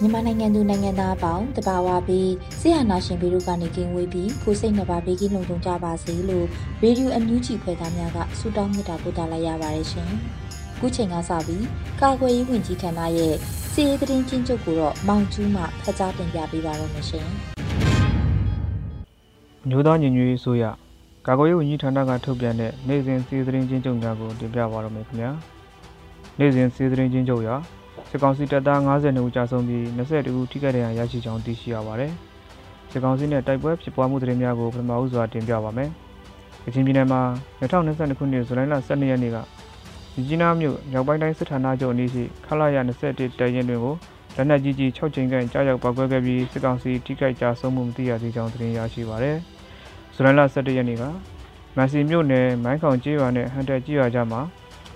မြန်မာနိုင်ငံသူနိုင်ငံသားအပေါင်းတဘာဝပြီးဆရာနာရှင်ပြီးတို့ကနေကင်းဝေးပြီးကိုစိတ်နှပါဘေးကင်းလုံခြုံကြပါစေလို့ရေဒီယိုအန်ယူဂျီဖွယ်သားများကဆုတောင်းမြတ်တာပို့သလိုက်ရပါတယ်ရှင်။ခုချိန်ကစပြီးကာကွယ်ရေးဝန်ကြီးဌာနရဲ့စီရေးသတင်းချင်းချုပ်ကိုတော့မောင်ကျူးမှဖတ်ကြားတင်ပြပေးပါရမရှင်။မျိုးသားညီညွတ်ရေးဆိုရ ကာကွယ်ရေးဝန်ကြီးဌာနကထုတ်ပြန်တဲ့နိုင်စဉ်စီးသတင်းချင်းချုပ်များကိုတင်ပြပါရမယ်ခင်ဗျာနိုင်စဉ်စီးသတင်းချင်းချုပ်ရာစစ်ကောင်စီတပ်သား52ဦးကြာဆုံးပြီး22ဦးထိခိုက်ဒဏ်ရာရရှိကြောင်းသိရှိရပါတယ်စစ်ကောင်စီနဲ့တိုက်ပွဲဖြစ်ပွားမှုသတင်းများကိုပထမဦးစွာတင်ပြပါမယ်ကချင်ပြည်နယ်မှာ2022ခုနှစ်ဇူလိုင်လ12ရက်နေ့ကမြကြီးနားမြို့မြောက်ပိုင်းတိုင်းစစ်ဌာနချုပ်အနီးရှိခလာရ21တပ်ရင်းတွင်ကိုလက်နက်ကြီးကြီး6ချိန်ခန့်ကြားရောက်ပောက်ကွဲခဲ့ပြီးစစ်ကောင်စီထိခိုက်ကြဆုံးမှုမသိရသေးကြောင်းသတင်းရရှိပါရတယ်။ ဇူလိုင်လ17ရက်နေ့ကမန်စီမြို့နယ်မိုင်းခေါင်ကျေးရွာနဲ့ဟန်တက်ကျေးရွာကြားမှာ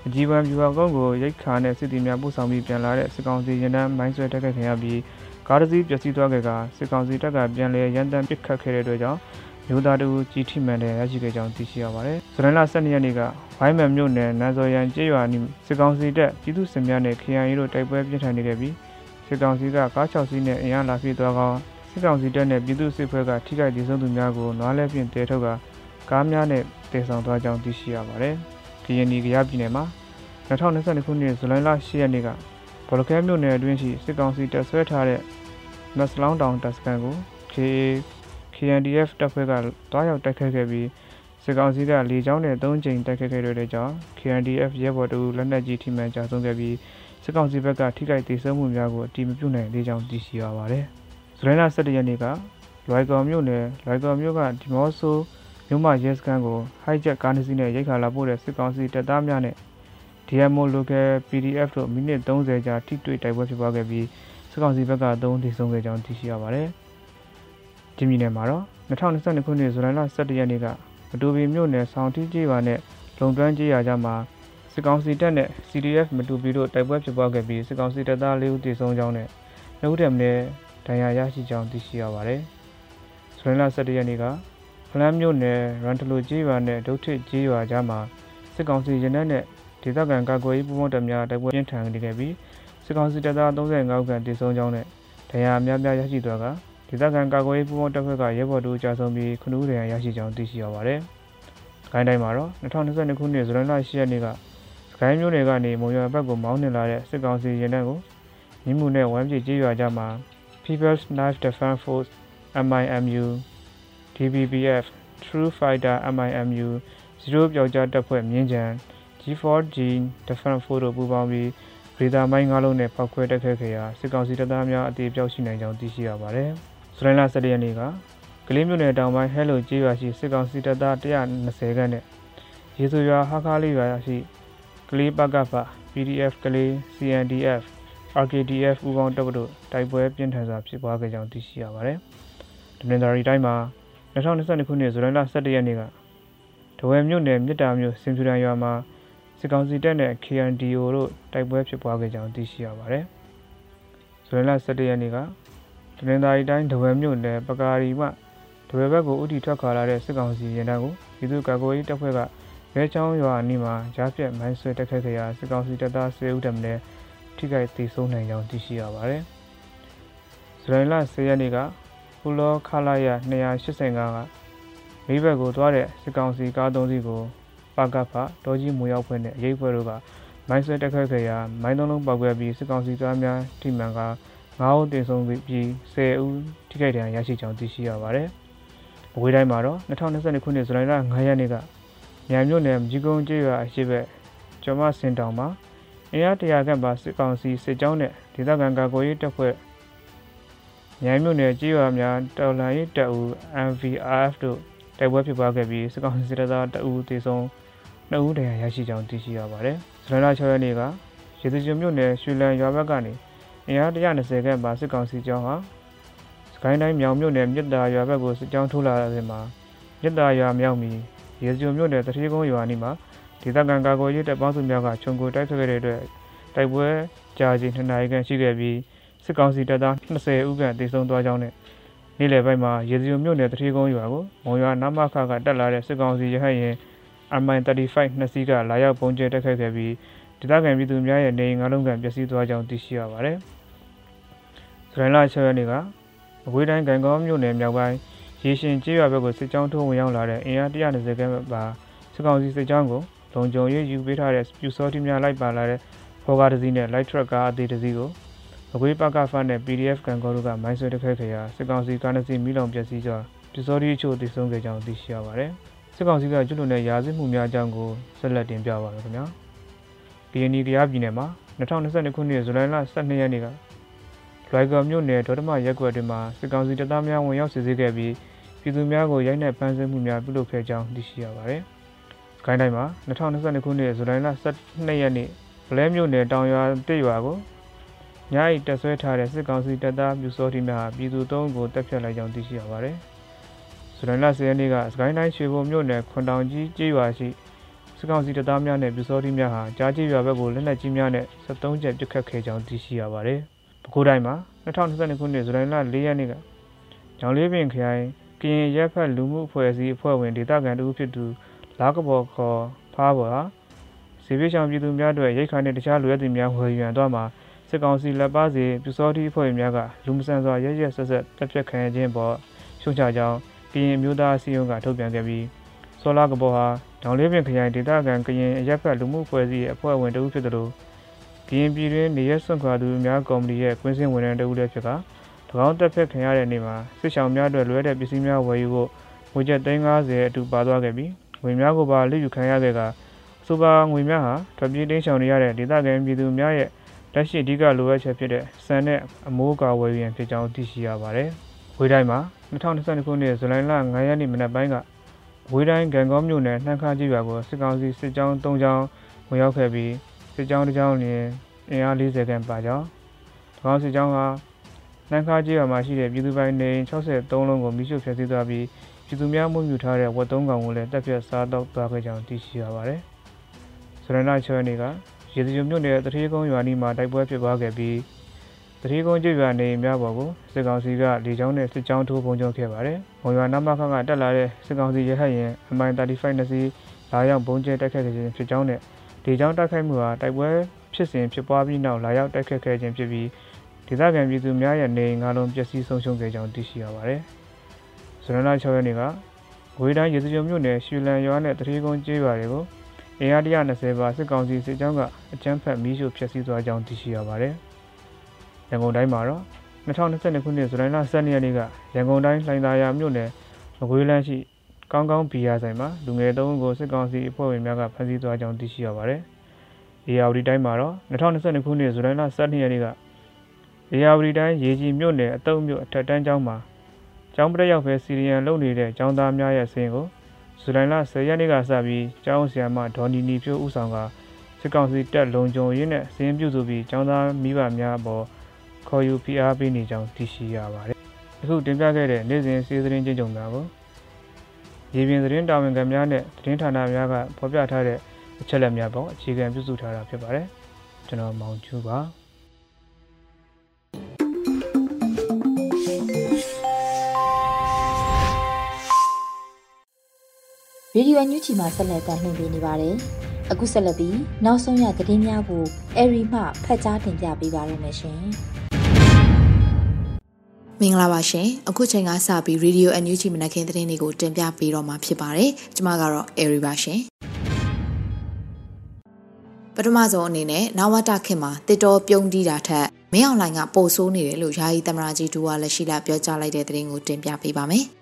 အကြီးပန်းပြူဟာကုန်းကိုရိတ်ခါနဲ့စစ်တီများပို့ဆောင်ပြီးပြန်လာတဲ့စစ်ကောင်စီရင်တန်းမိုင်းဆွဲတက်ခဲ့ခင်ရပြီးကားတစ်စီးပျက်စီးသွားခဲ့ကစစ်ကောင်စီတပ်ကပြန်လည်ရန်တမ်းပစ်ခတ်ခဲ့တဲ့အတွက်ကြောင့်မျိုးသားတို့ကြီးထိမှန်တဲ့ရရှိခဲ့ကြောင်းသိရှိရပါတယ်။ဇူလိုင်လ12ရက်နေ့ကဝိုင်းမန်မြို့နယ်နန်းစော်ရန်ကျေးရွာနီးစစ်ကောင်စီတပ်ပြည်သူ့စစ်များနဲ့ KIA တို့တိုက်ပွဲပြင်းထန်နေခဲ့ပြီးစစ်ကောင်စီကကား6စီးနဲ့အင်အားလာပြေးသွားကောင်း စစ်ကောင်စီတပ်နဲ့ပြည်သူ့စစ်ဖွဲ့ကထိခိုက်ဒေဆုံးသူများကိုနွားလဲဖြင့်တဲထုတ်ကကားများနဲ့တည်ဆောင်သွားကြောင်းသိရှိရပါတယ်။ကရင်ပြည်ကရပြည်နယ်မှာ2022ခုနှစ်ဇူလိုင်လ10ရက်နေ့ကဘောလကဲမြို့နယ်အတွင်းရှိစစ်ကောင်စီတပ်ဆွဲထားတဲ့မက်စလောင်းတောင်တပ်စခန်းကို KA KNDF တပ်ဖွဲ့ကတွားရောက်တိုက်ခတ်ခဲ့ပြီးစစ်ကောင်စီကလေကြောင်းနဲ့၃ကြိမ်တိုက်ခတ်ခဲ့တဲ့ကြောင့် KNDF ရဲဘော်တို့လက်နက်ကြီးထိမှန်ကြဆုံးခဲ့ပြီးစစ်ကောင်စီဘက်ကထိခိုက်ဒေဆုံးမှုများကိုအတိမပြုနိုင်သေးကြောင်းသိရှိရပါတယ်။ ဇူလိုင်လ17ရက်နေ့ကလွိုင်ကော်မြို့နယ်လွိုင်ကော်မြို့ကဒီမော့ဆိုမြို့မရဲစခန်းကိုဟိုက်ဂျက်ကားတစ်စီးနဲ့ရိတ်ခါလာပို့တဲ့စစ်ကောင်စီတပ်သားများနဲ့ DMO Local PDF တို့မိနစ်30ကြာထိတွေ့တိုက်ပွဲဖြစ်ပွားခဲ့ပြီးစစ်ကောင်စီဘက်က3ထိဆုံးခဲ့ကြောင်းသိရှိရပါတယ်။ဒီမြို့နယ်မှာတော့2022ခုနှစ်ဇူလိုင်လ17ရက်နေ့ကမတူပီမြို့နယ်ဆောင်းတီကျေးရွာနဲ့လုံတွန်းကျေးရွာကြားမှာစစ်ကောင်စီတပ်နဲ့ CDF မတူပီတို့တိုက်ပွဲဖြစ်ပွားခဲ့ပြီးစစ်ကောင်စီတပ်သား၄ဦးသေဆုံးကြောင်းနဲ့နှုတ်တယ်မင်း ဒဏ်ရာရရှိကြောင်းသိရှိရပါတယ်။ဇွန်လ17ရက်နေ့ကဖလန်းမြို့နယ်ရန်တလူကြီးရွာနဲ့ဒုတ်ထစ်ကြီးရွာကြားမှာစစ်ကောင်စီရင်နဲ့ဒေသခံကာကွယ်ရေးပူးပေါင်းတပ်များတိုက်ပွဲပြင်းထန်နေခဲ့ပြီးစစ်ကောင်စီတပ်သား35ခန့်တေဆုံးကြောင်းနဲ့ဒဏ်ရာအများပြားရရှိသွားကဒေသခံကာကွယ်ရေးပူးပေါင်းတပ်ဖွဲ့ကရဲဘော်တို့ကြာဆုံးပြီးခနူးဒဏ်ရာရရှိကြောင်းသိရှိရပါတယ်။ခိုင်းတိုင်းမှာတော့2022ခုနှစ်ဇွန်လ10ရက်နေ့ကစကိုင်းမြို့နယ်ကနေမုံရွာဘက်ကိုမောင်းနှင်လာတဲ့စစ်ကောင်စီရင်နှံကိုမြင်းမှုနဲ့ဝမ်းပြေကြီးရွာကြားမှာ People's Knife Defense Force MIMU DBBF True Fighter MIMU 0ပြောက်ကြားတပ်ဖွဲ့မြင်းကြံ G4G Defense Force တို့ပူးပေါင်းပြီးဗေဒါမိုင်း၅လုံးနဲ့ပောက်ခွဲတက်ခဲ့ခဲ့ရာစစ်ကောင်စီတပ်သားများအသေးပြောက်ရှိနိုင်ကြောင်းသိရှိရပါတယ်။ဇူလိုင်လ17ရက်နေ့ကကလေးမြို့နယ်တောင်ပိုင်းဟဲလိုကျေးရွာရှိစစ်ကောင်စီတပ်သား120ခန့်နဲ့ရေဆိုရွာဟာခါလေးရွာရှိကလေးပကဖ PDF ကလေး CNDF RKDF ပူးပေါင်းတပ်တို့တိုက်ပွဲပြင်းထန်စွာဖြစ်ပွားခဲ့ကြောင်းသိရှိရပါတယ်။ဒမင်ဒါရီတိုင်းမှာ2022ခုနှစ်ဇူလိုင်လ17ရက်နေ့ကတဝဲမြို့နယ်မြစ်တာမြို့စင်ဖြူတန်ရွာမှာစစ်ကောင်စီတပ်နဲ့ KNDO တို့တိုက်ပွဲဖြစ်ပွားခဲ့ကြောင်းသိရှိရပါတယ်။ဇူလိုင်လ17ရက်နေ့ကဒမင်ဒါရီတိုင်းတဝဲမြို့နယ်ပကာရီမှတဝဲဘက်ကိုဥတီထွက်ခွာလာတဲ့စစ်ကောင်စီရင်တန်းကိုပြည်သူ့ကာကွယ်ရေးတပ်ဖွဲ့ကရဲချောင်းရွာအနီးမှာကြားပြတ်မိုင်းဆွဲတက်ခတ်ခဲ့ရာစစ်ကောင်စီတပ်သား10ဦးတမနဲ့ ထိခိုက်သေးဆုံးနိုင်ကြောင်းသိရှိရပါတယ်။ဇူလိုင်လ10ရက်နေ့ကဟူလောခလာရ285ကမိဘက်ကိုသွားတဲ့စစ်ကောင်စီကားသုံးစီးကိုပါကဖဒေါ်ကြီးမူရောက်ဖွဲ့နဲ့အရေးဖွဲ့တို့ကမိုင်းဆွဲတက်ခတ်ခဲ့ရာမိုင်းသုံးလုံးပောက်ကွဲပြီးစစ်ကောင်စီသားများထိမှန်က9ဦးတင်ဆုံးပြီး10ဦးထိခိုက်ဒဏ်ရာရရှိကြောင်းသိရှိရပါတယ်။အဝေးတိုင်းမှာတော့2022ခုနှစ်ဇူလိုင်လ9ရက်နေ့ကမြိုင်မြို့နယ်မြီကုန်းကျေးရွာအရှိဘက်ကျော်မစင်တောင်မှာ အင်အားတရာခန့်ပါစစ်ကောင်စီစစ်ကြောင်းနဲ့ဒေသခံကာကွယ်ရေးတပ်ဖွဲ့မြိုင်မြို့နယ်ကြေးရွာများတော်လှန်ရေးတပ်ဦး MVRF တို့တိုက်ပွဲဖြစ်ပွားခဲ့ပြီးစစ်ကောင်စီစစ်သားတအူးတေဆုံး2ဦးတရားရရှိကြောင်းသိရှိရပါတယ်။ဇလန်လာ6ရက်နေ့ကရေစကြိုမြို့နယ်ရွှေလန်းရွာဘက်ကနေအင်အား120ခန့်ပါစစ်ကောင်စီကြောင်းဟာစကိုင်းတိုင်းမြောင်မြို့နယ်မြစ်တာရွာဘက်ကိုစစ်ကြောင်းထိုးလာတဲ့မှာမြစ်တာရွာမြောက်မီရေစကြိုမြို့နယ်တတိကုန်းရွာနီးမှာ ဒေသခံကာကွယ်ရေးတပ်ပေါင်းစုများကခြုံကိုတိုက်ခတ်ခဲ့တဲ့အတွက်တိုက်ပွဲကြာချိန်2နာရီခန့်ရှိခဲ့ပြီးစစ်ကောင်စီတပ်သား20ဦးခန့်တေဆုံးသွားကြောင်းနဲ့နေ့လယ်ပိုင်းမှာရေစကြိုမြို့နယ်တတိကုန်းရွာကိုမုံရွာနမခကတက်လာတဲ့စစ်ကောင်စီရဟတ်ရင် MI35 နှစ်စီးကလာရောက်ပုံကျဲတက်ခတ်ခဲ့ပြီးဒေသခံပြည်သူများရဲ့နေအိမ်ငါးလုံးကန်ပျက်စီးသွားကြောင်းသိရှိရပါတယ်။ဇရန်လာ6ရက်နေ့ကအဝေးတိုင်းကံကောင်းမြို့နယ်မြောက်ပိုင်းရေရှင်ကျေးရွာဘက်ကိုစစ်ကြောင်းထိုးဝင်ရောက်လာတဲ့အင်အား120ခန့်ပါစစ်ကောင်စီစစ်ကြောင်းကို လုံခြုံရေးယူပေးထားတဲ့ပြူစောတိများလိုက်ပါလာတဲ့ဖော်ကားတစ်စီးနဲ့ light truck ကားအသေးတစ်စီးကိုအကွေးပကဖတ်နဲ့ PDF ကန်ကောတို့ကမိုင်းဆွဲတက်ခဲ့ခဲ့ရာစစ်ကောင်စီကားနှစ်စီးမိလောင်ပျက်စီးကြောင်းပြူစောတိအချို့တည်ဆုံးခဲ့ကြောင်းသိရှိရပါတယ်။စစ်ကောင်စီကကျွလွန်တဲ့ရာဇဝတ်မှုများအကြောင်းကိုဆက်လက်တင်ပြပါမယ်ခင်ဗျာ။ BNI ကရပြည်နယ်မှာ2022ခုနှစ်ဇူလိုင်လ12ရက်နေ့ကလွိုင်ကော်မြို့နယ်ဒေါတမရက်ကွက်တွင်မှစစ်ကောင်စီတပ်သားများဝင်ရောက်စစ်ဆေးခဲ့ပြီးပြည်သူများကိုရိုက်နှက်ဖမ်းဆီးမှုများပြုလုပ်ခဲ့ကြောင်းသိရှိရပါတယ်။ စကိုင်းတိုင်းမှာ2022ခုနှစ်ဇူလိုင်လ12ရက်နေ့ဗလဲမြို့နယ်တောင်ရွာတစ်ရွာကိုညအိတက်ဆွဲထားတဲ့စစ်ကောင်စီတပ်သားမြူစောတိများပြည်သူသုံးကိုတပ်ဖြတ်လိုက်ကြောင်းသိရှိရပါတယ်။ဇူလိုင်လ10ရက်နေ့ကစကိုင်းတိုင်းရွှေဘုံမြို့နယ်ခွန်တောင်ကြီးကျေးရွာရှိစစ်ကောင်စီတပ်သားများနဲ့ပြူစောတိများဟာကြားကြီးရွာဘက်ကိုလက်နက်ကြီးများနဲ့73ချက်ပစ်ခတ်ခဲ့ကြောင်းသိရှိရပါတယ်။ပဲခူးတိုင်းမှာ2022ခုနှစ်ဇူလိုင်လ4ရက်နေ့ကကျောင်းလေးပင်ခရိုင်ကရင်ရက်ဖက်လူမှုအဖွဲ့အစည်းအဖွဲ့ဝင်ဒေသခံတို့ဖြစ်သူ လာကဘော်ခေါ်ဖားဘော်ဟာစီပြေချောင်ပြည်သူများတို့ရိတ်ခါနဲ့တခြားလူရဲသူများဝယ်ယူရန်တော့မှာစစ်ကောင်စီလက်ပါစီပြူစောတိအဖွဲ့များကလူမဆန်စွာရရဆက်ဆက်တပ်ဖြတ်ခံရခြင်းပေါ်ရှုံချကြောင်းကရင်မျိုးသားစီယုံကထုတ်ပြန်ခဲ့ပြီးစောလာကဘော်ဟာဒေါန်လေးပင်ခရိုင်ဒေသခံကရင်အရက်ဖက်လူမှုဖွဲ့စည်းအဖွဲ့ဝင်တဦးဖြစ်တယ်လို့ကရင်ပြည်တွင်းနေရစွန့်ခွာသူများကော်မတီရဲ့ကွင်းစင်ဝန်ထမ်းတဦးလည်းဖြစ်က၎င်းတပ်ဖြတ်ခံရတဲ့နေ့မှာစစ်ဆောင်များအတွက်လွဲတဲ့ပစ္စည်းများဝယ်ယူဖို့ငွေကျပ်350အတူပါသွားခဲ့ပြီး ငွေများကိုပါလိယူခံရခဲ့ကစူပါငွေများဟာထွက်ပြေးတင်းရှောင်နေရတဲ့ဒေသခံပြည်သူများရဲ့လက်ရှိအဓိကလိုအပ်ချက်ဖြစ်တဲ့စံနဲ့အမိုးကာဝယ်ရန်ဖြစ်ကြောင်းသိရှိရပါတယ်။ဝေးတိုင်းမှာ2022ခုနှစ်ဇူလိုင်လ9ရက်နေ့မနက်ပိုင်းကဝေးတိုင်းဂံကောမြို့နယ်နှမ်းခါကြီးရွာကိုစစ်ကောင်စီစစ်ကြောင်း၃ကြောင်းဝင်ရောက်ခဲ့ပြီးစစ်ကြောင်းတစ်ကြောင်းလျင်အင်အား40ခန့်ပါကြောင်း၎င်းစစ်ကြောင်းကနှမ်းခါကြီးရွာမှာရှိတဲ့ပြည်သူပိုင်နေ63လုံးကိုမိရှုဖျက်ဆီးသွားပြီး ပြည်သူများမှုမြူထားတဲ့ဝက်သုံးကောင်ကိုလည်းတပ်ဖြတ်စားတော့သွားခဲ့ကြောင်းသိရှိရပါတယ်။ဇရနာချွဲနေကရေစကြိုမြို့နယ်တတိကုန်းရွာနီမှာတိုက်ပွဲဖြစ်ပွားခဲ့ပြီးတတိကုန်းကျွော်နေများပေါ်ကိုစစ်ကောင်စီကလေကြောင်းနဲ့စစ်ကြောင်းထိုးပုံကျုံခဲ့ပါတယ်။မုံရွာနမခကတက်လာတဲ့စစ်ကောင်စီရဟတ်ရင် MI35 နှစ်စီးလာရောက်ပုံကျဲတိုက်ခတ်ခဲ့ခြင်းဖြစ်ကြောင်းနဲ့လေကြောင်းတိုက်ခိုက်မှုဟာတိုက်ပွဲဖြစ်စဉ်ဖြစ်ပွားပြီးနောက်လာရောက်တိုက်ခတ်ခဲ့ခြင်းဖြစ်ပြီးဒေသခံပြည်သူများရဲ့နေငါလုံးပျက်စီးဆုံးရှုံးခဲ့ကြောင်းသိရှိရပါတယ်။ ဇွန်လ6ရက်နေ့ကငွေတိုင်းရေစကြိုမြို့နယ်ရွှေလန်ရွာနဲ့တတိကုန်းကျေးရွာတွေကိုအင်အား120ပါစစ်ကောင်စီစစ်ကြောင်းကအကြမ်းဖက်မီးရှို့ဖျက်ဆီးသွားကြောင်းသိရှိရပါတယ်။ရန်ကုန်တိုင်းမှာတော့2022ခုနှစ်ဇူလိုင်လ12ရက်နေ့ကရန်ကုန်တိုင်းလှိုင်သာယာမြို့နယ်မကွေးလန်းရှိကောင်းကောင်းဘီယာဆိုင်မှာလူငယ်သုံးဦးကိုစစ်ကောင်စီအဖွဲ့ဝင်များကဖမ်းဆီးသွားကြောင်းသိရှိရပါတယ်။အေယာဝတီတိုင်းမှာတော့2022ခုနှစ်ဇူလိုင်လ12ရက်နေ့ကအေယာဝတီတိုင်းရေကြီးမြို့နယ်အတုံးမြို့အထက်တန်းကျောင်းမှာ ကျောင်းပရက်ရောက်ပဲစီရီယန်လုပ်နေတဲ့ကျောင်းသားများရဲ့ဆင်းကိုဇူလိုင်လ10ရက်နေ့ကစပြီးကျောင်းဆရာမဒေါ်နီနီဖြိုးဦးဆောင်ကစစ်ကောင်စီတပ်လုံခြုံရေးနဲ့စင်းပြုစုပြီးကျောင်းသားမိဘများအပေါ်ခေါ်ယူဖိအားပေးနေကြောင်းသိရှိရပါတယ်။အခုတင်ပြခဲ့တဲ့နေ့စဉ်စီးသတင်းချင်းကြုံများကိုရေပြင်သတင်းတာဝန်ခံများနဲ့သတင်းဌာနများကဖော်ပြထားတဲ့အချက်အလက်များပေါ်အခြေခံပြုစုထားတာဖြစ်ပါတယ်။ကျွန်တော်မောင်ကျူပါ။ ရေဒီယိုညူချီမှာဆက်လက်တင်ပြနေပါတယ်။အခုဆက်လက်ပြီးနောက်ဆုံးရသတင်းများကိုအရီမှဖတ်ကြားတင်ပြပေးပါရမရှင်။မင်္ဂလာပါရှင်အခုချိန်ကစပြီး Radio NUG မနက်ခင်းသတင်းတွေကိုတင်ပြပေးတော့မှာဖြစ်ပါတယ်ကျွန်မကတော့ Airy ပါရှင်ပထမဆုံးအနေနဲ့နဝတခင်မှာတစ်တော်ပြုံးတီးတာထက်မင်းအောင်လှိုင်ကပိုဆိုးနေတယ်လို့ယာယီသမရာကြီးဒူဝါလက်ရှိလာပြောကြားလိုက်တဲ့သတင်းကိုတင်ပြပေးပါမယ်။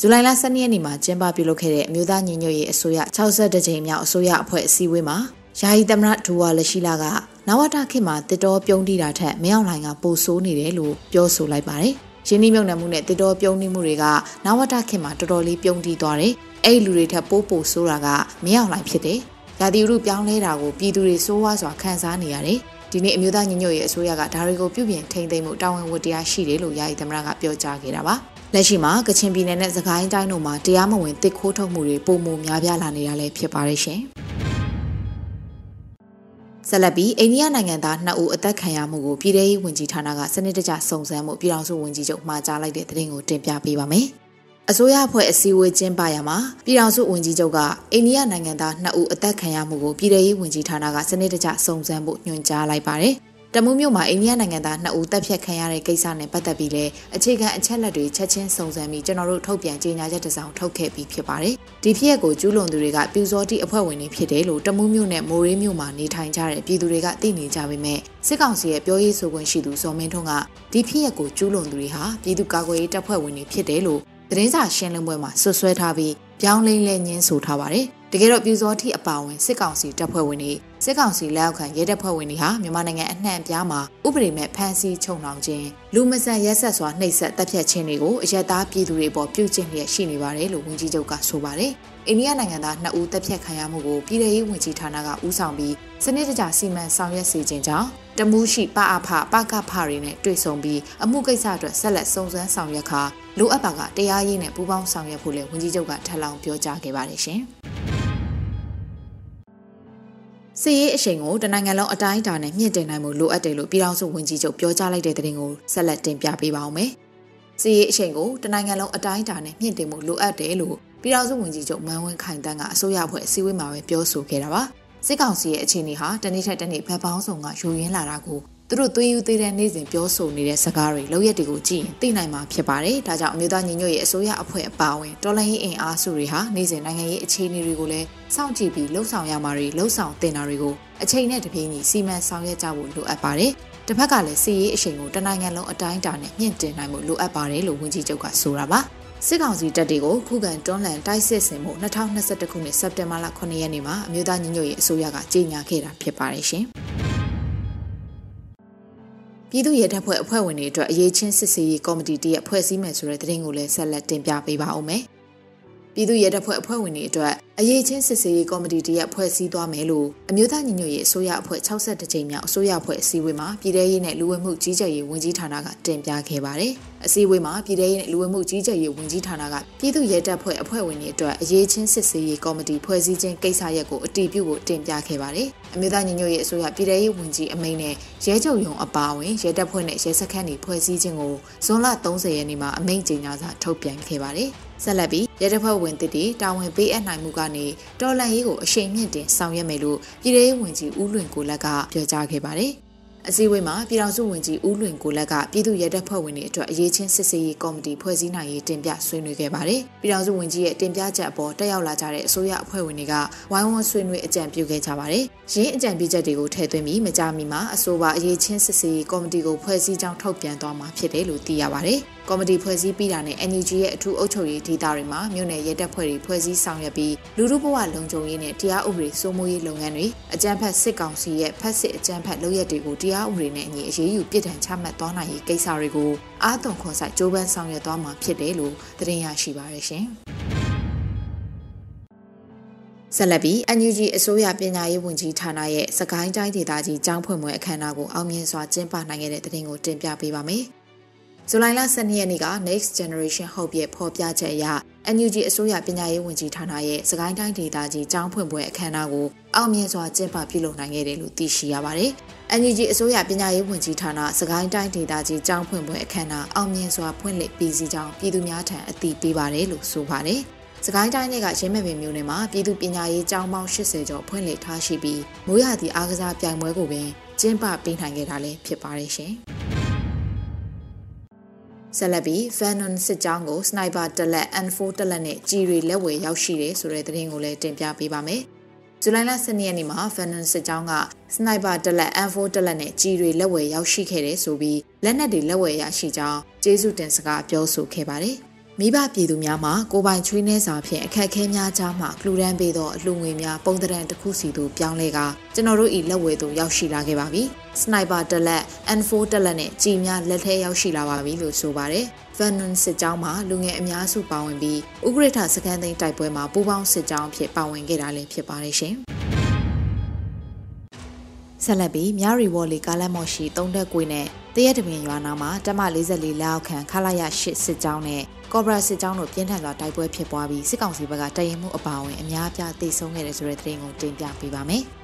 ဇူလိုင်လ12ရက်နေ့မှာကျင်းပပြုလုပ်ခဲ့တဲ့အမျိုးသားညီညွတ်ရေးအစိုးရ62ကြိမ်မြောက်အစိုးရအဖွဲ့အစည်းအဝေးမှာယာယီသမရဒူဝါလက်ရှိလာကနဝတခင်မှာတစ်တော်ပြုံးတီးတာထက်မင်းအောင်လှိုင်ကပိုဆိုးနေတယ်လို့ပြောဆိုလိုက်ပါတယ်။ရင်းနှီးမြှုပ်နှံမှုနဲ့တစ်တော်ပြုံးနှီးမှုတွေကနဝတခင်မှာတော်တော်လေးပြုံးတီးသွားတယ်။အဲ့ဒီလူတွေထက်ပိုးပိုဆိုးတာကမင်းအောင်လှိုင်ဖြစ်တယ်။ရာသီဥတုပြောင်းလဲတာကိုပြည်သူတွေစိုးဝါးစွာခံစားနေရတယ်။ဒီနေ့အမျိုးသားညီညွတ်ရေးအစိုးရကဒါတွေကိုပြုပြင်ထိန်းသိမ်းမှုတာဝန်ဝတ္တရားရှိတယ်လို့ယာယီသမရကပြောကြားခဲ့တာပါ။ လက်ရှိမှာကချင်ပြည်နယ်နဲ့စကိုင်းတိုင်းတို့မှာတရားမဝင်တစ်ခိုးထုတ်မှုတွေပုံမှုများပြားလာနေတာလည်းဖြစ်ပါတယ်ရှင်။ဆက်လက်ပြီးအိန္ဒိယနိုင်ငံသား2ဦးအသက်ခံရမှုကိုပြည်ထောင်စုဝန်ကြီးဌာနကစနစ်တကျစုံစမ်းမှုပြည်ထောင်စုဝန်ကြီးချုပ်မှာကြားလိုက်တဲ့သတင်းကိုတင်ပြပေးပါမယ်။အစိုးရအဖွဲ့အစည်းအဝေးကျင်းပရမှာပြည်ထောင်စုဝန်ကြီးချုပ်ကအိန္ဒိယနိုင်ငံသား2ဦးအသက်ခံရမှုကိုပြည်ထောင်စုဝန်ကြီးဌာနကစနစ်တကျစုံစမ်းဖို့ညွှန်ကြားလိုက်ပါတယ်။ တမူးမြို့မှာအိန္ဒိယနိုင်ငံသား2ဦးတပ်ဖြတ်ခံရတဲ့ကိစ္စနဲ့ပတ်သက်ပြီးလဲအခြေခံအချက်လက်တွေချက်ချင်းစုံစမ်းပြီးကျွန်တော်တို့ထုတ်ပြန်ကြေညာချက်တစ်စောင်ထုတ်ခဲ့ပြီးဖြစ်ပါတယ်။ဒီဖြစ်ရပ်ကိုကျူးလွန်သူတွေကပြူစောတိအဖွဲ့ဝင်တွေဖြစ်တယ်လို့တမူးမြို့နဲ့မိုးရေးမြို့မှာနေထိုင်ကြတဲ့ပြည်သူတွေကသိနေကြပေမဲ့စစ်ကောင်စီရဲ့ပြောရေးဆိုခွင့်ရှိသူစောမင်းထွန်းကဒီဖြစ်ရပ်ကိုကျူးလွန်သူတွေဟာပြည်သူ့ကာကွယ်ရေးတပ်ဖွဲ့ဝင်တွေဖြစ်တယ်လို့သတင်းစာရှင်းလင်းပွဲမှာဆွဆွဲထားပြီးပြောင်းလဲလဲညင်းဆိုထားပါတယ်။တကယ်တော့ပြူစောတိအပါဝင်စစ်ကောင်စီတပ်ဖွဲ့ဝင်တွေ စစ်ကောင်စီလက်အောက်ခံရဲတပ်ဖွဲ့ဝင်တွေဟာမြန်မာနိုင်ငံအနှံ့အပြားမှာဥပဒေမဲ့ဖမ်းဆီးချုပ်နှောင်ခြင်းလူမဆန်ရက်ဆက်စွာနှိပ်စက်တပ်ဖြတ်ခြင်းတွေကိုအယက်သားပြည်သူတွေပေါ်ပြုကျင့်လျက်ရှိနေပါတယ်လို့ဝန်ကြီးချုပ်ကဆိုပါတယ်။အိန္ဒိယနိုင်ငံသား2ဦးတပ်ဖြတ်ခံရမှုကိုပြည်ထရေးဝန်ကြီးဌာနကဦးဆောင်ပြီးစနစ်တကျစီမံဆောင်ရွက်စေခြင်းကြောင့်တမူးရှိပအဖပကဖတွေနဲ့တွေ့ဆုံပြီးအမှုကိစ္စအတွက်ဆက်လက်စုံစမ်းဆောင်ရွက်ခါလိုအပ်ပါကတရားရေးနဲ့ပူးပေါင်းဆောင်ရွက်ဖို့လည်းဝန်ကြီးချုပ်ကထပ်လောင်းပြောကြားခဲ့ပါတယ်ရှင်။ စစ်ရေးအရှိန်ကိုတနိုင်ငံလုံးအတိုင်းအတာနဲ့မြင့်တင်နိုင်မှုလိုအပ်တယ်လို့ပြည်ထောင်စုဝန်ကြီးချုပ်ပြောကြားလိုက်တဲ့တဲ့တင်ကိုဆက်လက်တင်ပြပေးပါောင်းမယ်။စစ်ရေးအရှိန်ကိုတနိုင်ငံလုံးအတိုင်းအတာနဲ့မြင့်တင်မှုလိုအပ်တယ်လို့ပြည်ထောင်စုဝန်ကြီးချုပ်မန်ဝင်းခိုင်တန်းကအစိုးရအဖွဲ့အစည်းအဝေးမှာပဲပြောဆိုခဲ့တာပါ။စစ်ကောင်စီရဲ့အခြေအနေဟာတနေ့ထက်တနေ့ဖက်ပေါင်းဆောင်ကယိုရင်းလာတာကို သူတို့သွေးယူသေးတဲ့နေ့စဉ်ပြောဆိုနေတဲ့စကားတွေလောက်ရက်တွေကိုကြည့်ရင်သိနိုင်မှာဖြစ်ပါတယ်။ဒါကြောင့်အမျိုးသားညီညွတ်ရေးအစိုးရအဖွဲ့အပါအဝင်တော်လှန်ရေးအင်အားစုတွေဟာနေ့စဉ်နိုင်ငံရေးအခြေအနေတွေကိုလည်းစောင့်ကြည့်ပြီးလှုပ်ဆောင်ရမှာတွေလှုပ်ဆောင်တင်တာတွေကိုအချိန်နဲ့တပြေးညီစီမံဆောင်ရွက်ကြဖို့လိုအပ်ပါတယ်။တစ်ဖက်ကလည်းစီရေးအချိန်ကိုတနိုင်ငံလုံးအတိုင်းအတာနဲ့မြင့်တင်နိုင်မှုလိုအပ်ပါတယ်လို့ဝန်ကြီးချုပ်ကဆိုတာပါ။စစ်ကောင်စီတပ်တွေကိုခုခံတွန်းလှန်တိုက်စစ်ဆင်မှု2021ခုနှစ်စက်တင်ဘာလ9ရက်နေ့မှာအမျိုးသားညီညွတ်ရေးအစိုးရကကြေညာခဲ့တာဖြစ်ပါတယ်ရှင်။ ပြည်သူ့ရဲတပ်ဖွဲ့အဖွဲ့ဝင်တွေအတွက်အရေးချင်းစစ်ဆေးရေးကော်မတီတရက်ဖွဲ့စည်းမယ်ဆိုတဲ့သတင်းကိုလည်းဆက်လက်တင်ပြပေးပါဦးမယ်။ပြည်သူ့ရဲတပ်ဖွဲ့အဖွဲ့ဝင်တွေအတွက် အရေးချင်းစစ်ဆေးရေးကော်မတီတရက်ဖွဲ့စည်းသွားမယ်လို့အမျိုးသားညီညွတ်ရေးအစိုးရအဖွဲ့62ကြိမ်မြောက်အစိုးရအဖွဲ့အစည်းအဝေးမှာပြည်ထရေးနဲ့လူဝင်မှုကြီးကြပ်ရေးဝန်ကြီးဌာနကတင်ပြခဲ့ပါတယ်။အစည်းအဝေးမှာပြည်ထရေးနဲ့လူဝင်မှုကြီးကြပ်ရေးဝန်ကြီးဌာနကပြည်သူ့ရဲတပ်ဖွဲ့အဖွဲ့ဝင်တွေအတွက်အရေးချင်းစစ်ဆေးရေးကော်မတီဖွဲ့စည်းခြင်းကိစ္စရပ်ကိုအတည်ပြုဖို့တင်ပြခဲ့ပါတယ်။အမျိုးသားညီညွတ်ရေးအစိုးရပြည်ထရေးဝန်ကြီးအမိန့်နဲ့ရဲချုပ်ရုံအပါအဝင်ရဲတပ်ဖွဲ့နဲ့ရဲစခန်းတွေဖွဲ့စည်းခြင်းကိုဇွန်လ30ရက်နေ့မှာအမိန့်ကြေညာစာထုတ်ပြန်ခဲ့ပါတယ်။ဆက်လက်ပြီးရဲတပ်ဖွဲ့ဝင်တစ်တီတာဝန်ပေးအပ်နိုင်မှုကနေတော်လန်ရေးကိုအရှိန်မြင့်တင်ဆောင်ရွက်မယ်လို့ပြည်ထောင်ဝင်ကြီးဦးလွင်ကိုလက်ကပြောကြားခဲ့ပါတယ်။အစည်းအဝေးမှာပြည်ထောင်စုဝန်ကြီးဦးလွင်ကိုလက်ကပြည်သူ့ရဲတပ်ဖွဲ့ဝင်တွေအတွက်အရေးချင်းစစ်ဆေးရေးကော်မတီဖွဲ့စည်းနိုင်ရေးတင်ပြဆွေးနွေးခဲ့ပါတယ်။ပြည်ထောင်စုဝန်ကြီးရဲ့တင်ပြချက်အပေါ်တက်ရောက်လာကြတဲ့အစိုးရအဖွဲ့ဝင်တွေကဝိုင်းဝန်းဆွေးနွေးအကြံပြုခဲ့ကြပါတယ်။ရင်းအကြံပြုချက်တွေကိုထည့်သွင်းပြီးမကြမီမှာအဆိုပါအရေးချင်းစစ်ဆေးရေးကော်မတီကိုဖွဲ့စည်းကြောင်းထုတ်ပြန်သွားမှာဖြစ်တယ်လို့သိရပါတယ်။ ကော်မတီဖွဲ့စည်းပြီးတာနဲ့ NUG ရဲ့အထူးအုပ်ချုပ်ရေးဒေသတွေမှာမြို့နယ်ရဲတပ်ဖွဲ့တွေဖွဲ့စည်းဆောင်ရွက်ပြီးလူမှုဘဝလုံခြုံရေးနဲ့တရားဥပဒေစိုးမိုးရေးလုပ်ငန်းတွေအကြမ်းဖက်စစ်ကောင်စီရဲ့ဖက်စစ်အကြမ်းဖက်လုပ်ရက်တွေကိုတရားဥပဒေနဲ့အညီအရေးယူပြစ်ဒဏ်ချမှတ်သွားနိုင်ရေးကိစ္စတွေကိုအာသွန်ခွန်ဆိုင်ကြိုးပမ်းဆောင်ရွက်သွားမှာဖြစ်တယ်လို့သတင်းရရှိပါရရှင်။ဆက်လက်ပြီး NUG အစိုးရပညာရေးဝန်ကြီးဌာနရဲ့စကိုင်းတိုင်းဒေသကြီးကျောင်းဖွင့်ပွဲအခမ်းအနားကိုအောင်မြင်စွာကျင်းပနိုင်ခဲ့တဲ့တဲ့တင်ကိုတင်ပြပေးပါမယ်။ ဇူလိုင်လ12ရက်နေ့က Next Generation Hope ရဲ့ဖော်ပြချက်အရ NUG အစိုးရပညာရေးဝန်ကြီးဌာနရဲ့စကိုင်းတိုင်းဒေသကြီးကျောင်းဖွင့်ပွဲအခမ်းအနားကိုအောင်မြင်စွာကျင်းပပြုလုပ်နိုင်ခဲ့တယ်လို့သိရှိရပါတယ်။ NUG အစိုးရပညာရေးဝန်ကြီးဌာနစကိုင်းတိုင်းဒေသကြီးကျောင်းဖွင့်ပွဲအခမ်းအနားအောင်မြင်စွာဖွင့်လှစ်ပြီးစီကြောင်းပြည်သူများထံအသိပေးပါတယ်လို့ဆိုပါတယ်။စကိုင်းတိုင်းကရင်းမဲ့ပင်မြို့နယ်မှာပြည်သူပညာရေးကျောင်းပေါင်း80ကျော်ဖွင့်လှစ်ထားရှိပြီးမိုးရသည့်အားကစားပြိုင်ပွဲကိုပင်ကျင်းပပေးနိုင်ခဲ့တာလည်းဖြစ်ပါတယ်ရှင်။ ဆက်လက်ပြီး Venom စစ်ကြောင်းကို Sniper တက်လက် N4 တက်လက်နဲ့ကြီးရီလက်ဝယ်ရောက်ရှိတယ်ဆိုတဲ့သတင်းကိုလည်းတင်ပြပေးပါမယ်။ဇူလိုင်လ12ရက်နေ့မှာ Venom စစ်ကြောင်းကစနိုက်ပါတက်လက် M4 တက်လက်နဲ့ကြီးတွေလက်ဝယ်ရောက်ရှိခဲ့တယ်ဆိုပြီးလက်နက်တွေလက်ဝယ်ရရှိကြောင်းကျေးဇူးတင်စကားပြောဆိုခဲ့ပါတယ်။ မိဘပြည်သူများမှကိုပိုင်ချွေးနှဲစာဖြင့်အခက်အခဲများကြားမှကလူရန်ပေးသောအလှငွေများပုံတရံတစ်ခုစီသို့ပြောင်းလဲကကျွန်တော်တို့ဤလက်ဝဲသို့ရောက်ရှိလာခဲ့ပါပြီ။စနိုက်ပါတက်လက် N4 တက်လက်နဲ့ကြီးများလက်ထဲရောက်ရှိလာပါပြီလို့ဆိုပါတယ်။ Venom စစ်ကြောင်းမှာလူငယ်အများစုပါဝင်ပြီးဥက္ကဋ္ဌစကန်သိန်းတိုက်ပွဲမှာပူးပေါင်းစစ်ကြောင်းဖြစ်ပါဝင်ခဲ့တာလည်းဖြစ်ပါတယ်ရှင်။ဆက်လက်ပြီးမြရီဝေါ်လီကားလမ်းမော်ရှိတုံးတက်ကွေနဲ့တရက်တပင်ရွာနာမှာတမ44လက်အောက်ခံခလာရ8စစ်ကြောင်းနဲ့ ကော့ဘရာစစ်ကြောင်းတို့ပြင်းထန်စွာတိုက်ပွဲဖြစ်ပွားပြီးစစ်ကောင်စီဘက်ကတရင်မှုအပါအဝင်အများအပြားတိုက်ဆုံခဲ့တဲ့ဆိုတဲ့သတင်းကိုတင်ပြပေးပါမယ်။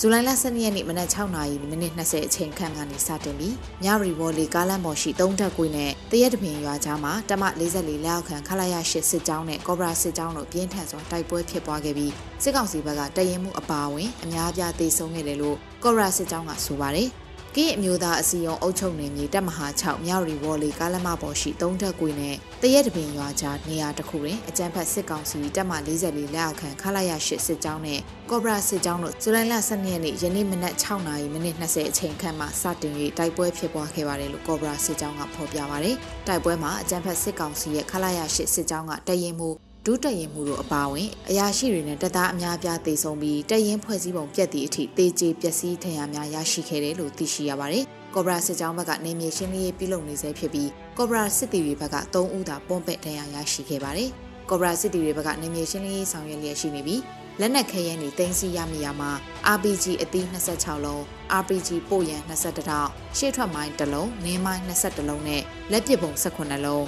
ဇူလိုင်လ12ရက်နေ့မနက်6နာရီမိနစ်20အချိန်ခန့်ကနေစတင်ပြီးမြရီဝေါ်လီကားလမ်းပေါ်ရှိသုံးထပ်ကွေးနဲ့တရက်တပင်ရွာကြားမှာတမ44လက်အောက်ခံခလာရ8စစ်ကြောင်းနဲ့ကော့ဘရာစစ်ကြောင်းတို့ပြင်းထန်စွာတိုက်ပွဲဖြစ်ပွားခဲ့ပြီးစစ်ကောင်စီဘက်ကတရင်မှုအပါအဝင်အများအပြားတိုက်ဆုံခဲ့တယ်လို့ကော့ဘရာစစ်ကြောင်းကဆိုပါတယ်။ ကင်းအမျိုးသားအစည်းအရုံးအုပ်ချုပ်နေမြေတပ်မဟာ6မြောက်ရီဝေါ်လီကားလမပေါ်ရှိသုံးထက်ကွေနဲ့တရက်တပင်ရွာကြားနေရာတစ်ခုတွင်အကြမ်းဖက်စစ်ကောင်စီတပ်မ44လက်အောက်ခံခလာရ8စစ်ကြောင်းနဲ့ကော့ဘရာစစ်ကြောင်းတို့ဇူလိုင်လ12ရက်နေ့ယနေ့မနက်6နာရီမိနစ်20အချိန်ခန့်မှာစတင်၍တိုက်ပွဲဖြစ်ပွားခဲ့ပါတယ်လို့ကော့ဘရာစစ်ကြောင်းကဖော်ပြပါတယ်။တိုက်ပွဲမှာအကြမ်းဖက်စစ်ကောင်စီရဲ့ခလာရ8စစ်ကြောင်းကတရင်မှု ဒုတရင်မှုတို့အပါအဝင်အရာရှိတွေနဲ့တပ်သားအများအပြားတေဆုံးပြီးတရင်ဖွဲ့စည်းပုံပြက်သည့်အထိတေကျေပျက်စီးထင်ရများရရှိခဲ့တယ်လို့သိရှိရပါတယ်။ကော့ဘရာစစ်ကြောင်းဘက်ကနေမြေရှင်းလင်းရေးပြုလုပ်နေဆဲဖြစ်ပြီးကော့ဘရာစစ်တီတွေဘက်က3ဦးသာပွန်ပက်တရားရရှိခဲ့ပါတယ်။ကော့ဘရာစစ်တီတွေဘက်ကနေမြေရှင်းလင်းရေးဆောင်ရွက်လျက်ရှိနေပြီးလက်နက်ခဲယမ်းတွေတင်စီရမိရမှာ RPG အသီး26လုံး RPG ပို့ရန်22တောင်ရှေ့ထွက်မိုင်း1လုံးနင်းမိုင်း22လုံးနဲ့လက်ပစ်ပုံ18လုံး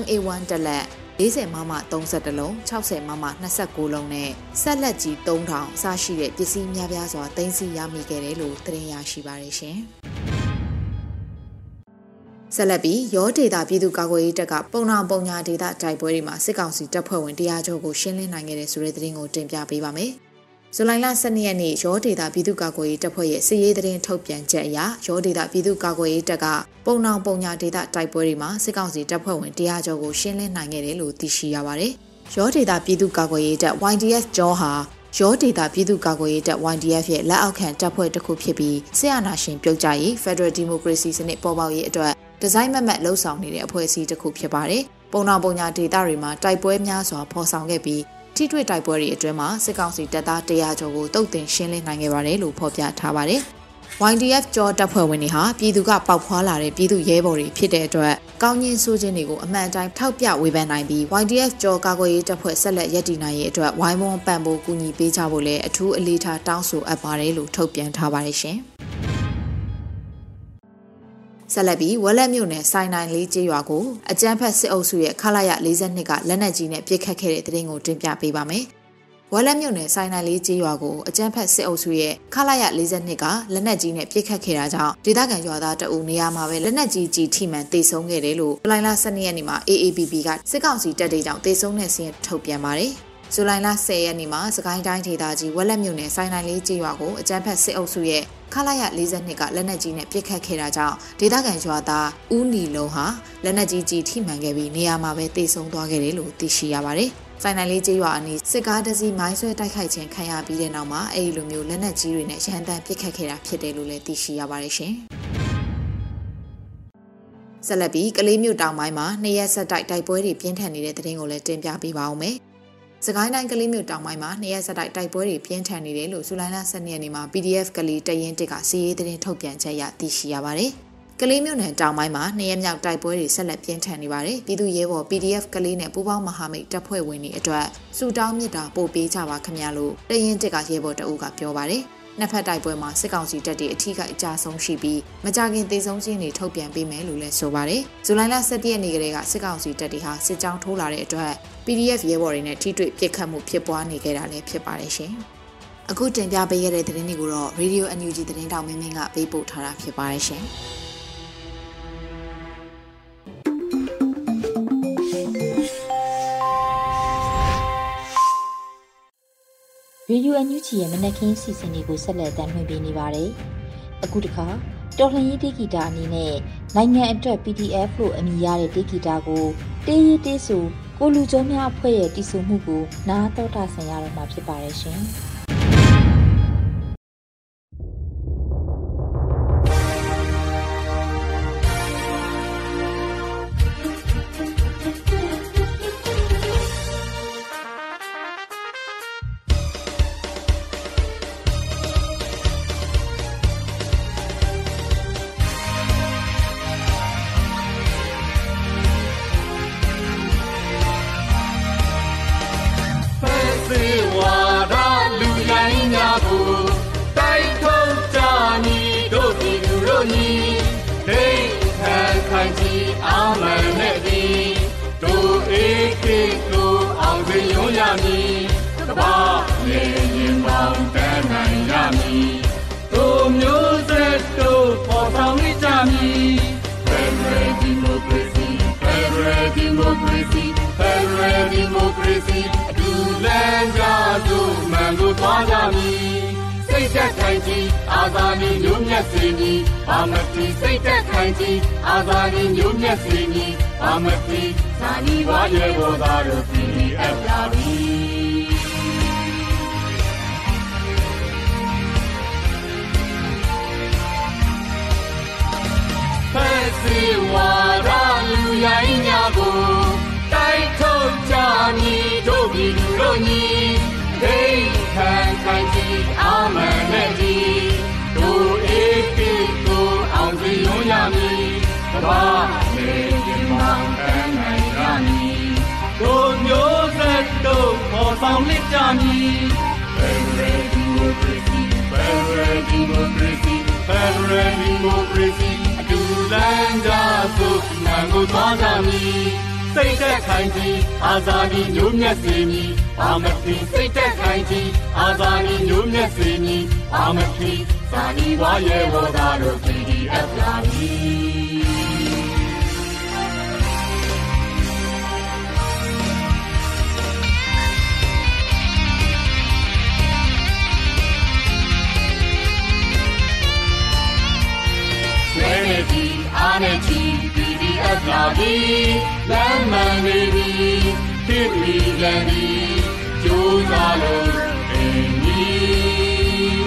MA1 တလက် 40မမ30လုံး60မမ29လုံးနဲ့ဆက်လက်ကြီး3000အစရှိတဲ့ပစ္စည်းများပြားစွာတင်စီရမိခဲ့တယ်လို့သတင်းရရှိပါရရှင်။ဆက်လက်ပြီးရောဒေတာပြည်သူ့ကာကွယ်ရေးတပ်ကပုံနာပုံညာဒေတာတိုက်ပွဲတွေမှာစစ်ကောင်စီတပ်ဖွဲ့ဝင်တရားကျော်ကိုရှင်းလင်းနိုင်ခဲ့တဲ့ဆိုတဲ့သတင်းကိုတင်ပြပေးပါမယ်။ ဇူလိုင်လ12ရက်နေ့ရောဒေတာပြည်သူ့ကာကွယ်ရေးတပ်ဖွဲ့ရဲ့စစ်ရေးသတင်းထုတ်ပြန်ချက်အရရောဒေတာပြည်သူ့ကာကွယ်ရေးတပ်ကပုံနောင်ပုံညာဒေတာတိုက်ပွဲတွေမှာစစ်ကောင်စီတပ်ဖွဲ့ဝင်တရားကျော်ကိုရှင်းလင်းနိုင်ခဲ့တယ်လို့သိရှိရပါတယ်။ရောဒေတာပြည်သူ့ကာကွယ်ရေးတပ် YDF ကျော်ဟာရောဒေတာပြည်သူ့ကာကွယ်ရေးတပ် YDF ရဲ့လက်အောက်ခံတပ်ဖွဲ့တစ်ခုဖြစ်ပြီးစစ်အာဏာရှင်ပြုတ်ကျရေး Federal Democracy စနစ်ပေါ်ပေါက်ရေးအတွက်ဒီဇိုင်းမမတ်လှုပ်ဆောင်နေတဲ့အဖွဲ့အစည်းတစ်ခုဖြစ်ပါတယ်။ပုံနာပုံညာဒေတာတွေမှာတိုက်ပွဲများစွာဖော်ဆောင်ခဲ့ပြီး ထိတွေ့တိုက်ပွဲတွေအတွင်းမှာစစ်ကောင်စီတပ်သား100ကျော်ကိုတုတ်တင်ရှင်းလင်းနိုင်ခဲ့ပါတယ်လို့ဖော်ပြထားပါတယ်။ YDF ကြောတပ်ဖွဲ့ဝင်တွေဟာပြည်သူကပေါက်ဖွာလာတဲ့ပြည်သူရဲဘော်တွေဖြစ်တဲ့အတွက်ကောင်းကြီးဆိုးခြင်းတွေကိုအမှန်တိုင်းထောက်ပြဝေဖန်နိုင်ပြီး YDF ကြောကာကွယ်ရေးတပ်ဖွဲ့ဆက်လက်ရည်တည်နိုင်ရေးအတွက်ဝိုင်းဝန်းပံ့ပိုးကူညီပေးကြဖို့လည်းအထူးအလေးထားတောင်းဆိုအပ်ပါတယ်လို့ထုတ်ပြန်ထားပါတယ်ရှင်။ ဆက်လက်ပြီးဝက်လက်မြို့နယ်စိုင်းနိုင်လေးကျေးရွာကိုအကြမ်းဖက်စစ်အုပ်စုရဲ့ခလာရ42ကလက်နက်ကြီးနဲ့ပစ်ခတ်ခဲ့တဲ့တဲ့ရင်ကိုတင်ပြပေးပါမယ်။ဝက်လက်မြို့နယ်စိုင်းနိုင်လေးကျေးရွာကိုအကြမ်းဖက်စစ်အုပ်စုရဲ့ခလာရ42ကလက်နက်ကြီးနဲ့ပစ်ခတ်ခဲ့တာကြောင့်ဒေသခံရွာသားတအုပ်နေရာမှာပဲလက်နက်ကြီးကြီးထိမှန်တေဆုံးခဲ့တယ်လို့ပလိုင်လာ12ရက်နေ့မှာ AABB ကစစ်ကောင်စီတပ်တွေကြောင့်တေဆုံးတဲ့စီးရင်ထုတ်ပြန်ပါတယ်။ ဇူလိုင်လ10ရက်နေ့မှာစကိုင်းတိုင်းဒေသကြီးဝက်လက်မြို့နယ်စိုင်းနိုင်လေးကျေးရွာကိုအကြမ်းဖက်စစ်အုပ်စုရဲ့ခလာရ42ကလက်နက်ကြီးနဲ့ပစ်ခတ်ခဲ့တာကြောင့်ဒေသခံရွာသားဦးနီလုံးဟာလက်နက်ကြီးကြီးထိမှန်ခဲ့ပြီးနေရာမှာပဲတေဆုံးသွားခဲ့တယ်လို့သိရှိရပါတယ်။ဆိုင်နိုင်လေးကျေးရွာအနီးစစ်ကားတစ်စီးမိုင်းဆွဲတိုက်ခိုက်ခြင်းခံရပြီးတဲ့နောက်မှာအဲဒီလိုမျိုးလက်နက်ကြီးတွေနဲ့ရဟန်တမ်းပစ်ခတ်ခဲ့တာဖြစ်တယ်လို့လည်းသိရှိရပါတယ်ရှင်။ဆက်လက်ပြီးကလေးမြို့တောင်ပိုင်းမှာနှစ်ရက်ဆက်တိုက်တိုက်ပွဲတွေပြင်းထန်နေတဲ့တဲ့တင်ကိုလည်းတင်ပြပေးပါဦးမယ်။ စကိုင်းတိုင်းကလေးမြို့တောင်ပိုင်းမှာနှစ်ရက်ဆက်တိုက်တိုက်ပွဲတွေပြင်းထန်နေတယ်လို့ဇူလိုင်လ12ရက်နေ့မှာ PDF ကလေးတရင်တစ်ကစီရေးသတင်းထုတ်ပြန်ချက်ရသိရှိရပါတယ်။ကလေးမြို့နယ်တောင်ပိုင်းမှာနှစ်ရက်မြောက်တိုက်ပွဲတွေဆက်လက်ပြင်းထန်နေပါတယ်။ပြည်သူ့ရဲဘော် PDF ကလေးနဲ့ပူးပေါင်းမဟာမိတ်တပ်ဖွဲ့ဝင်တွေအတွက်စုတောင်းမြစ်တာပို့ပေးကြပါခင်ဗျာလို့တရင်တစ်ကရဲဘော်တအုပ်ကပြောပါတယ်။နှစ်ဖက်တိုက်ပွဲမှာစစ်ကောင်စီတပ်တွေအထီးကအကြဆုံးရှိပြီးမကြခင်သေဆုံးခြင်းတွေထုတ်ပြန်ပေးမယ်လို့လည်းဆိုပါတယ်။ဇူလိုင်လ17ရက်နေ့ကလေးကစစ်ကောင်စီတပ်တွေဟာစစ်ကြောင်းထိုးလာတဲ့အတွက် PDF ရဲဘော်တွေနဲ့ထိတွေ့ပစ်ခတ်မှုဖြစ်ပွားနေခဲ့တာလည်းဖြစ်ပါတယ်ရှင်။အခုတင်ပြပေးရတဲ့သတင်းတွေကိုတော့ Radio NUG သတင်းတောင်မင်းမင်းကပေးပို့ထားတာဖြစ်ပါတယ်ရှင်။ရေဒီယိုအန်ယူဂျီရဲ့မနက်ခင်းစီစဉ်တွေကိုဆက်လက်တင်ပြနေပါတယ်။အခုတခါတော်လှန်ရေးတေဂီတာအနေနဲ့နိုင်ငံအတွက် PDF လို့အမည်ရတဲ့တေဂီတာကိုတေးရေးတေးဆို ကိုလူကျော်များအဖွဲ့ရဲ့တည်ဆူမှုကိုနားတော်တာဆင်ရတော့မှာဖြစ်ပါတယ်ရှင်။ ရေရင်ပေါင်းတန်နိုင်ရမည်တို့မျိုးဆက်တို့ပေါ်ဆောင်ကြမည် Federal Democracy Federal Democracy Federal Democracy အတူလမ်းကြသို့မှန်ကိုသွားကြမည်စိတ်သက်ခိုင်ကြီးအာဇာနည်မျိုးမြတ်စေမည်ဘာမတိစိတ်သက်ခိုင်ကြီးအာဇာနည်မျိုးမြတ်စေမည်ဘာမတိဇာနီဝါရဲ့ဘောသားတို့ PDF လာပြီ စီဝါရလူရိုင်းများကိုတိုက်ထုတ်ကြမည်တို့ပြည်သူတို့ညီဒိဋ္ဌံခိုင်ကြီးအာမန်နဲ့ကြီးတို့အေးကိကိုအောင်စီရုံးရမည်ကဘာလေရင်မောင်တန်းနိုင်ရမည်တို့မျိုးဆက်တို့ပေါ်ဆောင်လက်ကြမည် Federal Democracy Federal Democracy Federal Democracy အတူ လမ်းကြသို့မှန်ကိုသွားကြမည်စိတ်သက်ခိုင်ကြီးအာဇာနည်မျိုးမြတ်စေမည်ဘာမတိစိတ်သက်ခိုင်ကြီးအာဇာနည်မျိုးမြတ်စေမည်ဘာမတိဇာနီဝါရဲ့ဝါသားတို့ PDF လာပြီဆွေးနေပြီ အားနေချီ PDF လာပြီလမ်းမှန်နေပြီဖြစ်ပြီးလည်းပြီကြိုးစားလို့အင်းကြီး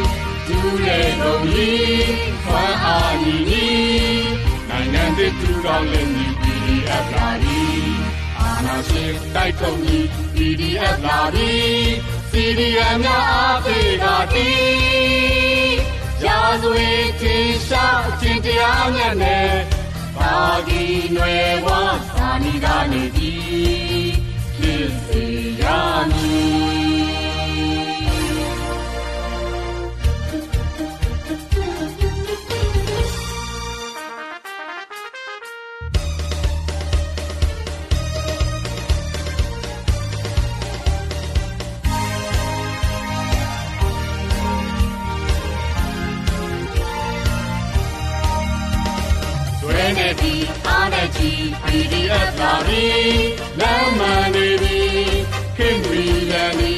ကျူးတဲ့ကုန်ကြီးဆွမ်းအားကြီးကြီးနိုင်ငံသစ်ထူထောင်လည်းညီ PDF လာပြီအာနာရှင်တိုက်ထုံကြီး PDF လာပြီ CDM များအားပေးတာတီး ရာဇဝေတင်ရှာအချင်းတရားမြတ်နဲ့ပါကီနွယ်ဝါသာနီကနေပြီဖြစ်စေရမည် PDF လာပြီလမ်းမှန်နေပြီခင်ဗျီလန်ဒီ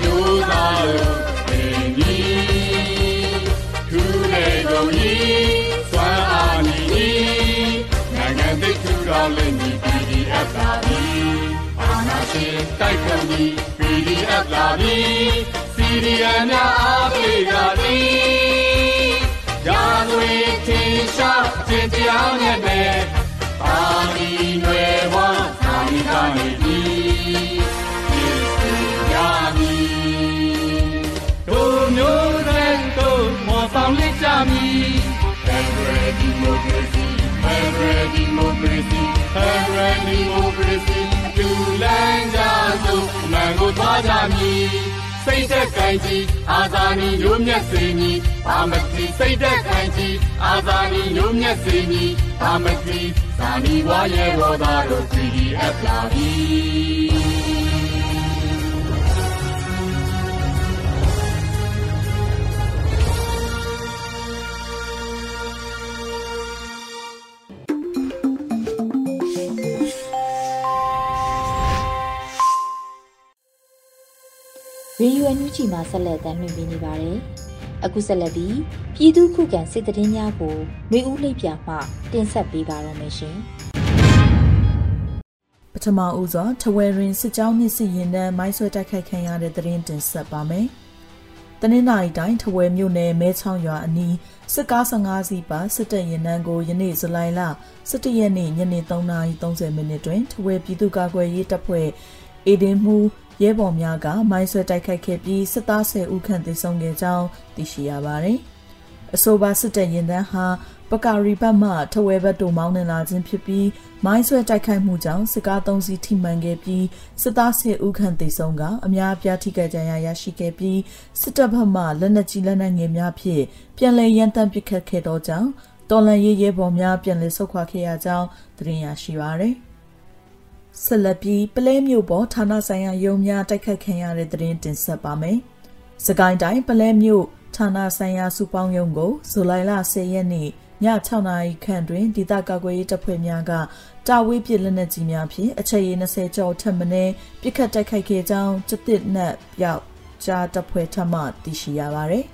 ကြိုးစားလို့ပြင်ကြီးထူးတဲ့ကုန်ကြီးစွမ်းအားနေကြီးနိုင်ငံသစ်ထူထောင်လင်းကြီး PDF လာပြီအာနာရှင်တိုက်ခွန်ကြီး PDF လာပြီ CDM များအားပေးကြသည်ရာဇဝေထင်ရှားခြင်းတရားမြတ်နဲ့ပါဠိနွယ်ဝါသာရိကနေပြီဖြစ်စေရမည်တို့မျိုးတဲ့တို့မော်ဆောင်လက်ကြမည် Federal Democracy Federal Democracy Federal Democracy တူလန်း ကြသို့မှန်ကိုသွားကြမည်စိတ်သက်ခိုင်ကြီးအာဇာနည်မျိုးမြတ်စေမည်ဘာမတိစိတ်သက်ခိုင်ကြီးအာဇာနည်မျိုးမြတ်စေမည်ဘာမတိ ဇာနီဝါရဲ့ဘောသားတို့ PDF လာပြီရေဒီယိုအန်ယူဂျီမှာဆက်လက်တင်ပြနေပါတယ်။ အခုဆက်လက်ပြီးပြည်သူခုခံစစ်တရင်များကိုမျိုးဦးလိပ်ပြမှတင်ဆက်ပေးပါရမရှင်။ပထမဦးစွာထဝယ်ရင်စစ်ကြောင်းမြစ်စီရင်တန်းမိုင်းဆွဲတိုက်ခိုက်ခံရတဲ့သတင်းတင်ဆက်ပါမယ်။တနင်္လာရီတိုင်းထဝယ်မြို့နယ်မဲချောင်းရွာအနီးစစ်ကား15စီးပါစစ်တပ်ရင်တန်းကိုယနေ့ဇူလိုင်လ17ရက်နေ့ညနေ3:30မိနစ်တွင်ထဝယ်ပြည်သူ့ကာကွယ်ရေးတပ်ဖွဲ့အေဒင်မှု ရဲဘော်များကမိုင်းဆွဲတိုက်ခိုက်ခဲ့ပြီးစစ်သား10ဦးခန့်သေဆုံးခဲ့ကြောင်းသိရှိရပါတယ်။အဆိုပါစစ်တပ်ရင်တန်းဟာပကာရီဘတ်မှထဝဲဘတ်တို့မောင်းနှင်လာခြင်းဖြစ်ပြီးမိုင်းဆွဲတိုက်ခိုက်မှုကြောင့်စစ်ကား၃စီးထိမှန်ခဲ့ပြီးစစ်သား10ဦးခန့်သေဆုံးကအများအပြားထိခိုက်ဒဏ်ရာရရှိခဲ့ပြီးစစ်တပ်ဘက်မှလက်နက်ကြီးလက်နက်ငယ်များဖြင့်ပြန်လည်ရန်တမ်းပစ်ခတ်ခဲ့သောကြောင့်တော်လန်ရေးရဲဘော်များပြန်လည်ဆုတ်ခွာခဲ့ရကြောင်းသတင်းရရှိပါရသည်။ ဆက်လက်ပြီးပလဲမြို့ပေါ်ဌာနဆိုင်ရာရုံးများတိုက်ခတ်ခံရတဲ့သတင်းတင်ဆက်ပါမယ်။စကိုင်းတိုင်းပလဲမြို့ဌာနဆိုင်ရာစုပေါင်းရုံးကိုဇူလိုင်လ10ရက်နေ့ည6နာရီခန့်တွင်ဒေသကာကွယ်ရေးတပ်ဖွဲ့များကတာဝေးပစ်လက်နက်ကြီးများဖြင့်အချက်ရည်20ကျော်ထပ်မံပြစ်ခတ်တိုက်ခိုက်ခဲ့ကြောင်းစစ်တစ်နက်ပြောက်ကြားတပ်ဖွဲ့ထမှသိရှိရပါသည်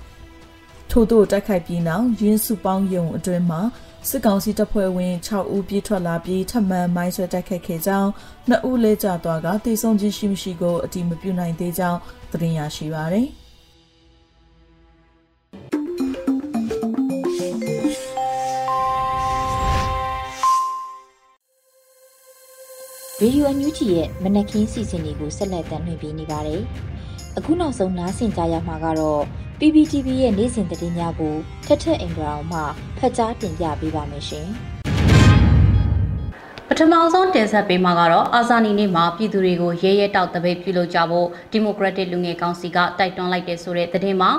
။ထို့သို့တိုက်ခိုက်ပြီးနောက်ရင်းစုပေါင်းရုံအတွင်းမှာ စစ်ကောင်စီတပ်ဖွဲ့ဝင်6ဦးပြေးထွက်လာပြီးထပ်မံမိုင်းဆွဲတိုက်ခိုက်ခဲ့ကြောင်းနှစ်ဦးလဲကျသွားကတေဆုံးခြင်းရှိမရှိကိုအတိမပြုနိုင်သေးကြောင်းသတင်းရရှိပါသည်ဗီဒီယိုအန်ယူဂျီရဲ့မနက်ခင်းစီစဉ်တွေကိုဆက်လက်တင်ပြနေပါတယ်။အခုနောက်ဆုံးနားဆင်ကြရမှာကတော့ PPTV ရဲ့နေ့စဉ်သတင်းများကိုထက်ထက်အင်္ဂရာအောင်မှဖတ်ကြားတင်ပြပေးပါမယ်ရှင်။ပထမဆုံးတင်ဆက်ပေးမှာကတော့အာဇာနည်နေ့မှာပြည်သူတွေကိုရဲရဲတောက်တပိတ်ပြုလုပ်ကြဖို့ဒီမိုကရက်တစ်လူငယ်ကောင်စီကတိုက်တွန်းလိုက်တဲ့ဆိုတဲ့သတင်းမှာ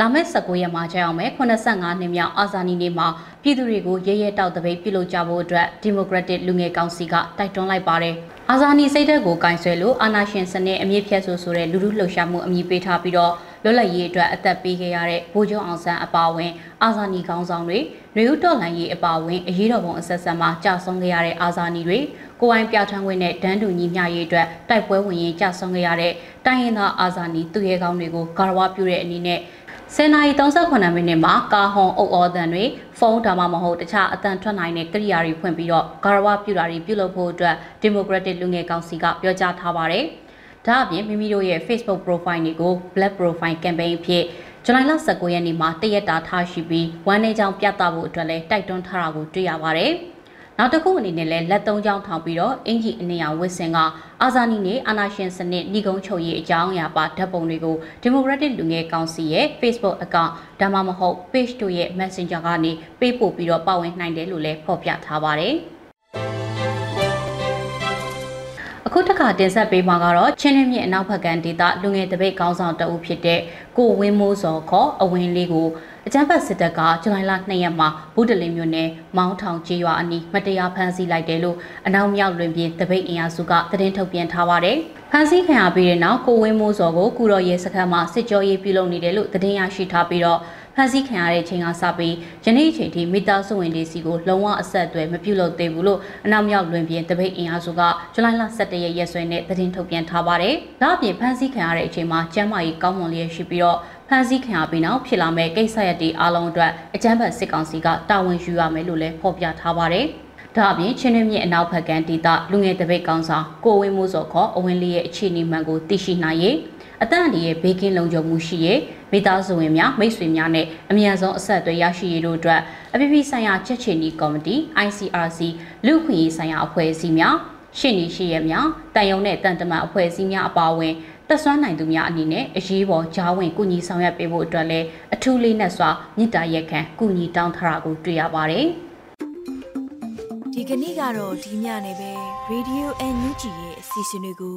လာမယ့်19ရက်မှာကြာအောင်မယ်85နှစ်မြောက်အာဇာနည်နေ့မှာပြည်သူတွေကိုရဲရဲတောက်တပိတ်ပြုလုပ်ကြဖို့အတွက်ဒီမိုကရက်တစ်လူငယ်ကောင်စီကတိုက်တွန်းလိုက်ပါတယ်။အာဇာနည်စိတ်ဓာတ်ကိုကင်ဆယ်လို့အာဏာရှင်စနစ်အမြင့်ဖြတ်ဆိုဆိုတဲ့လူလူလှုပ်ရှားမှုအမည်ပေးထားပြီးတော့ လွတ်လပ်ရေးအတွက်အသက်ပေးခဲ့ရတဲ့ဗိုလ်ချုပ်အောင်ဆန်းအပါအဝင်အာဇာနည်ခေါင်းဆောင်တွေຫນွေဦးတော်လှန်ရေးအပါအဝင်အရေးတော်ပုံအဆက်ဆက်မှာကြာဆုံးခဲ့ရတဲ့အာဇာနည်တွေကိုယ်ပိုင်ပြဋ္ဌာန်းခွင့်နဲ့ဒန်းတူညီမျှရေးအတွက်တိုက်ပွဲဝင်ရင်ကြာဆုံးခဲ့ရတဲ့တိုင်းရင်းသားအာဇာနည်သူရဲကောင်းတွေကိုဂါရဝပြုတဲ့အနေနဲ့စင်နာရီ38မိနစ်မှာကာဟွန်အုပ်အော်တန်တွေဖုန်းဒါမှမဟုတ်တခြားအတန်ထွက်နိုင်တဲ့ကိရိယာတွေဖွင့်ပြီးတော့ဂါရဝပြုတာတွေပြုလုပ်ဖို့အတွက်ဒီမိုကရက်တစ်လူငယ်ကောင်စီကပြောကြားထားပါတယ်။ ဒါအပြင်မိမိတို့ရဲ့ Facebook profile တွေကို Black Profile Campaign အဖြစ်ဇူလိုင်လ19ရက်နေ့မှာတရက်တာထားရှိပြီးဝမ်းနေကြောင်ပြသဖို့အတွက်လည်းတိုက်တွန်းထားတာကိုတွေ့ရပါတယ်။နောက်တစ်ခုအနေနဲ့လည်းလက်သုံးချောင်းထောင်ပြီးတော့အင်ဂျီအနေရဝစ်စင်ကအာဇာနည်နဲ့အာနာရှင်စနစ်ညီကုန်းချုပ်ရေးအကြောင်းအရာပါဓာတ်ပုံတွေကို Democratic လူငယ်ကောင်စီရဲ့ Facebook account ဒါမှမဟုတ် page တို့ရဲ့ Messenger ကနေပေးပို့ပြီးတော့ပါဝင်နိုင်တယ်လို့လည်းဖော်ပြထားပါတယ်။ အခုတစ်ခါတင်ဆက်ပေးမှာကတော့ချင်းရင်းမြစ်အနောက်ဘက်ကန်ဒေသလူငယ်တပိတ်ကောင်းဆောင်တအုပ်ဖြစ်တဲ့ကိုဝင်းမိုးစောခေါ်အဝင်းလေးကိုအကြမ်းဖက်စစ်တပ်ကဇူလိုင်လ2ရက်မှာဗုဒ္ဓလင်းမြို့နယ်မောင်းထောင်ကျေးရွာအနီးမတရားဖမ်းဆီးလိုက်တယ်လို့အနောက်မြောက်လွင်ပြင်တပိတ်အင်အားစုကသတင်းထုတ်ပြန်ထားပါတယ်။ဖမ်းဆီးခံရပြီးတဲ့နောက်ကိုဝင်းမိုးစောကိုကုတော်ရဲစခန်းမှာစစ်ကြောရေးပြုလုပ်နေတယ်လို့သတင်းရရှိထားပြီးတော့ ဖမ်းဆီးခံရတဲ့ချိန်ကစပြီးယနေ့အချိန်ထိမိသားစုဝင်တွေစီကိုလုံးဝအဆက်အသွယ်မပြုလုပ်သေးဘူးလို့အနောက်မြောက်လွင်ပြင်တပိတ်အင်အားစုကဇူလိုင်လ17ရက်ရက်စွဲနဲ့သတင်းထုတ်ပြန်ထားပါတယ်။ဒါ့အပြင်ဖမ်းဆီးခံရတဲ့အချိန်မှာကျန်းမာရေးကောင်းမွန်လျက်ရှိပြီးတော့ဖမ်းဆီးခံရပြီးနောက်ဖြစ်လာမဲ့ကိစ္စရပ်တွေအလုံးအတွက်အကြမ်းဖက်စစ်ကောင်စီကတာဝန်ယူရမယ်လို့လည်းဖော်ပြထားပါတယ်။ဒါအပြင်ချင်းရင်းမြစ်အနောက်ဘက်ကန်ဒေသလူငယ်တပိတ်ကောင်ဆောင်ကိုဝင်းမိုးစောခေါ်အဝင်းလေးရဲ့အခြေအနေမှန်ကိုသိရှိနိုင်ရေး အတန့်အရဲ့ဘေးကင်းလုံခြုံမှုရှိရေးမိသားစုဝင်များမိတ်ဆွေများနဲ့အမြန်ဆုံးအဆက်အသွယ်ရရှိရေးတို့အတွက်အပြည်ပြည်ဆိုင်ရာချက်ချီနီကော်မတီ ICRC လူ့ခွင့်ရေးဆိုင်ရာအဖွဲ့အစည်းများရှင်းနေရှိရများတန်ယုံနဲ့တန်တမန်အဖွဲ့အစည်းများအပါအဝင်တက်ဆွမ်းနိုင်သူများအနေနဲ့အရေးပေါ်ကြားဝင်ကူညီဆောင်ရွက်ပေးဖို့အတွက်လည်းအထူးလေးနက်စွာမြစ်တာရက်ခံကူညီတောင်းထားတာကိုတွေ့ရပါတယ်။ဒီကနေ့ကတော့ဒီညနေပဲ Radio NUG ရဲ့အစီအစဉ်လေးကို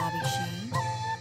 ရှင်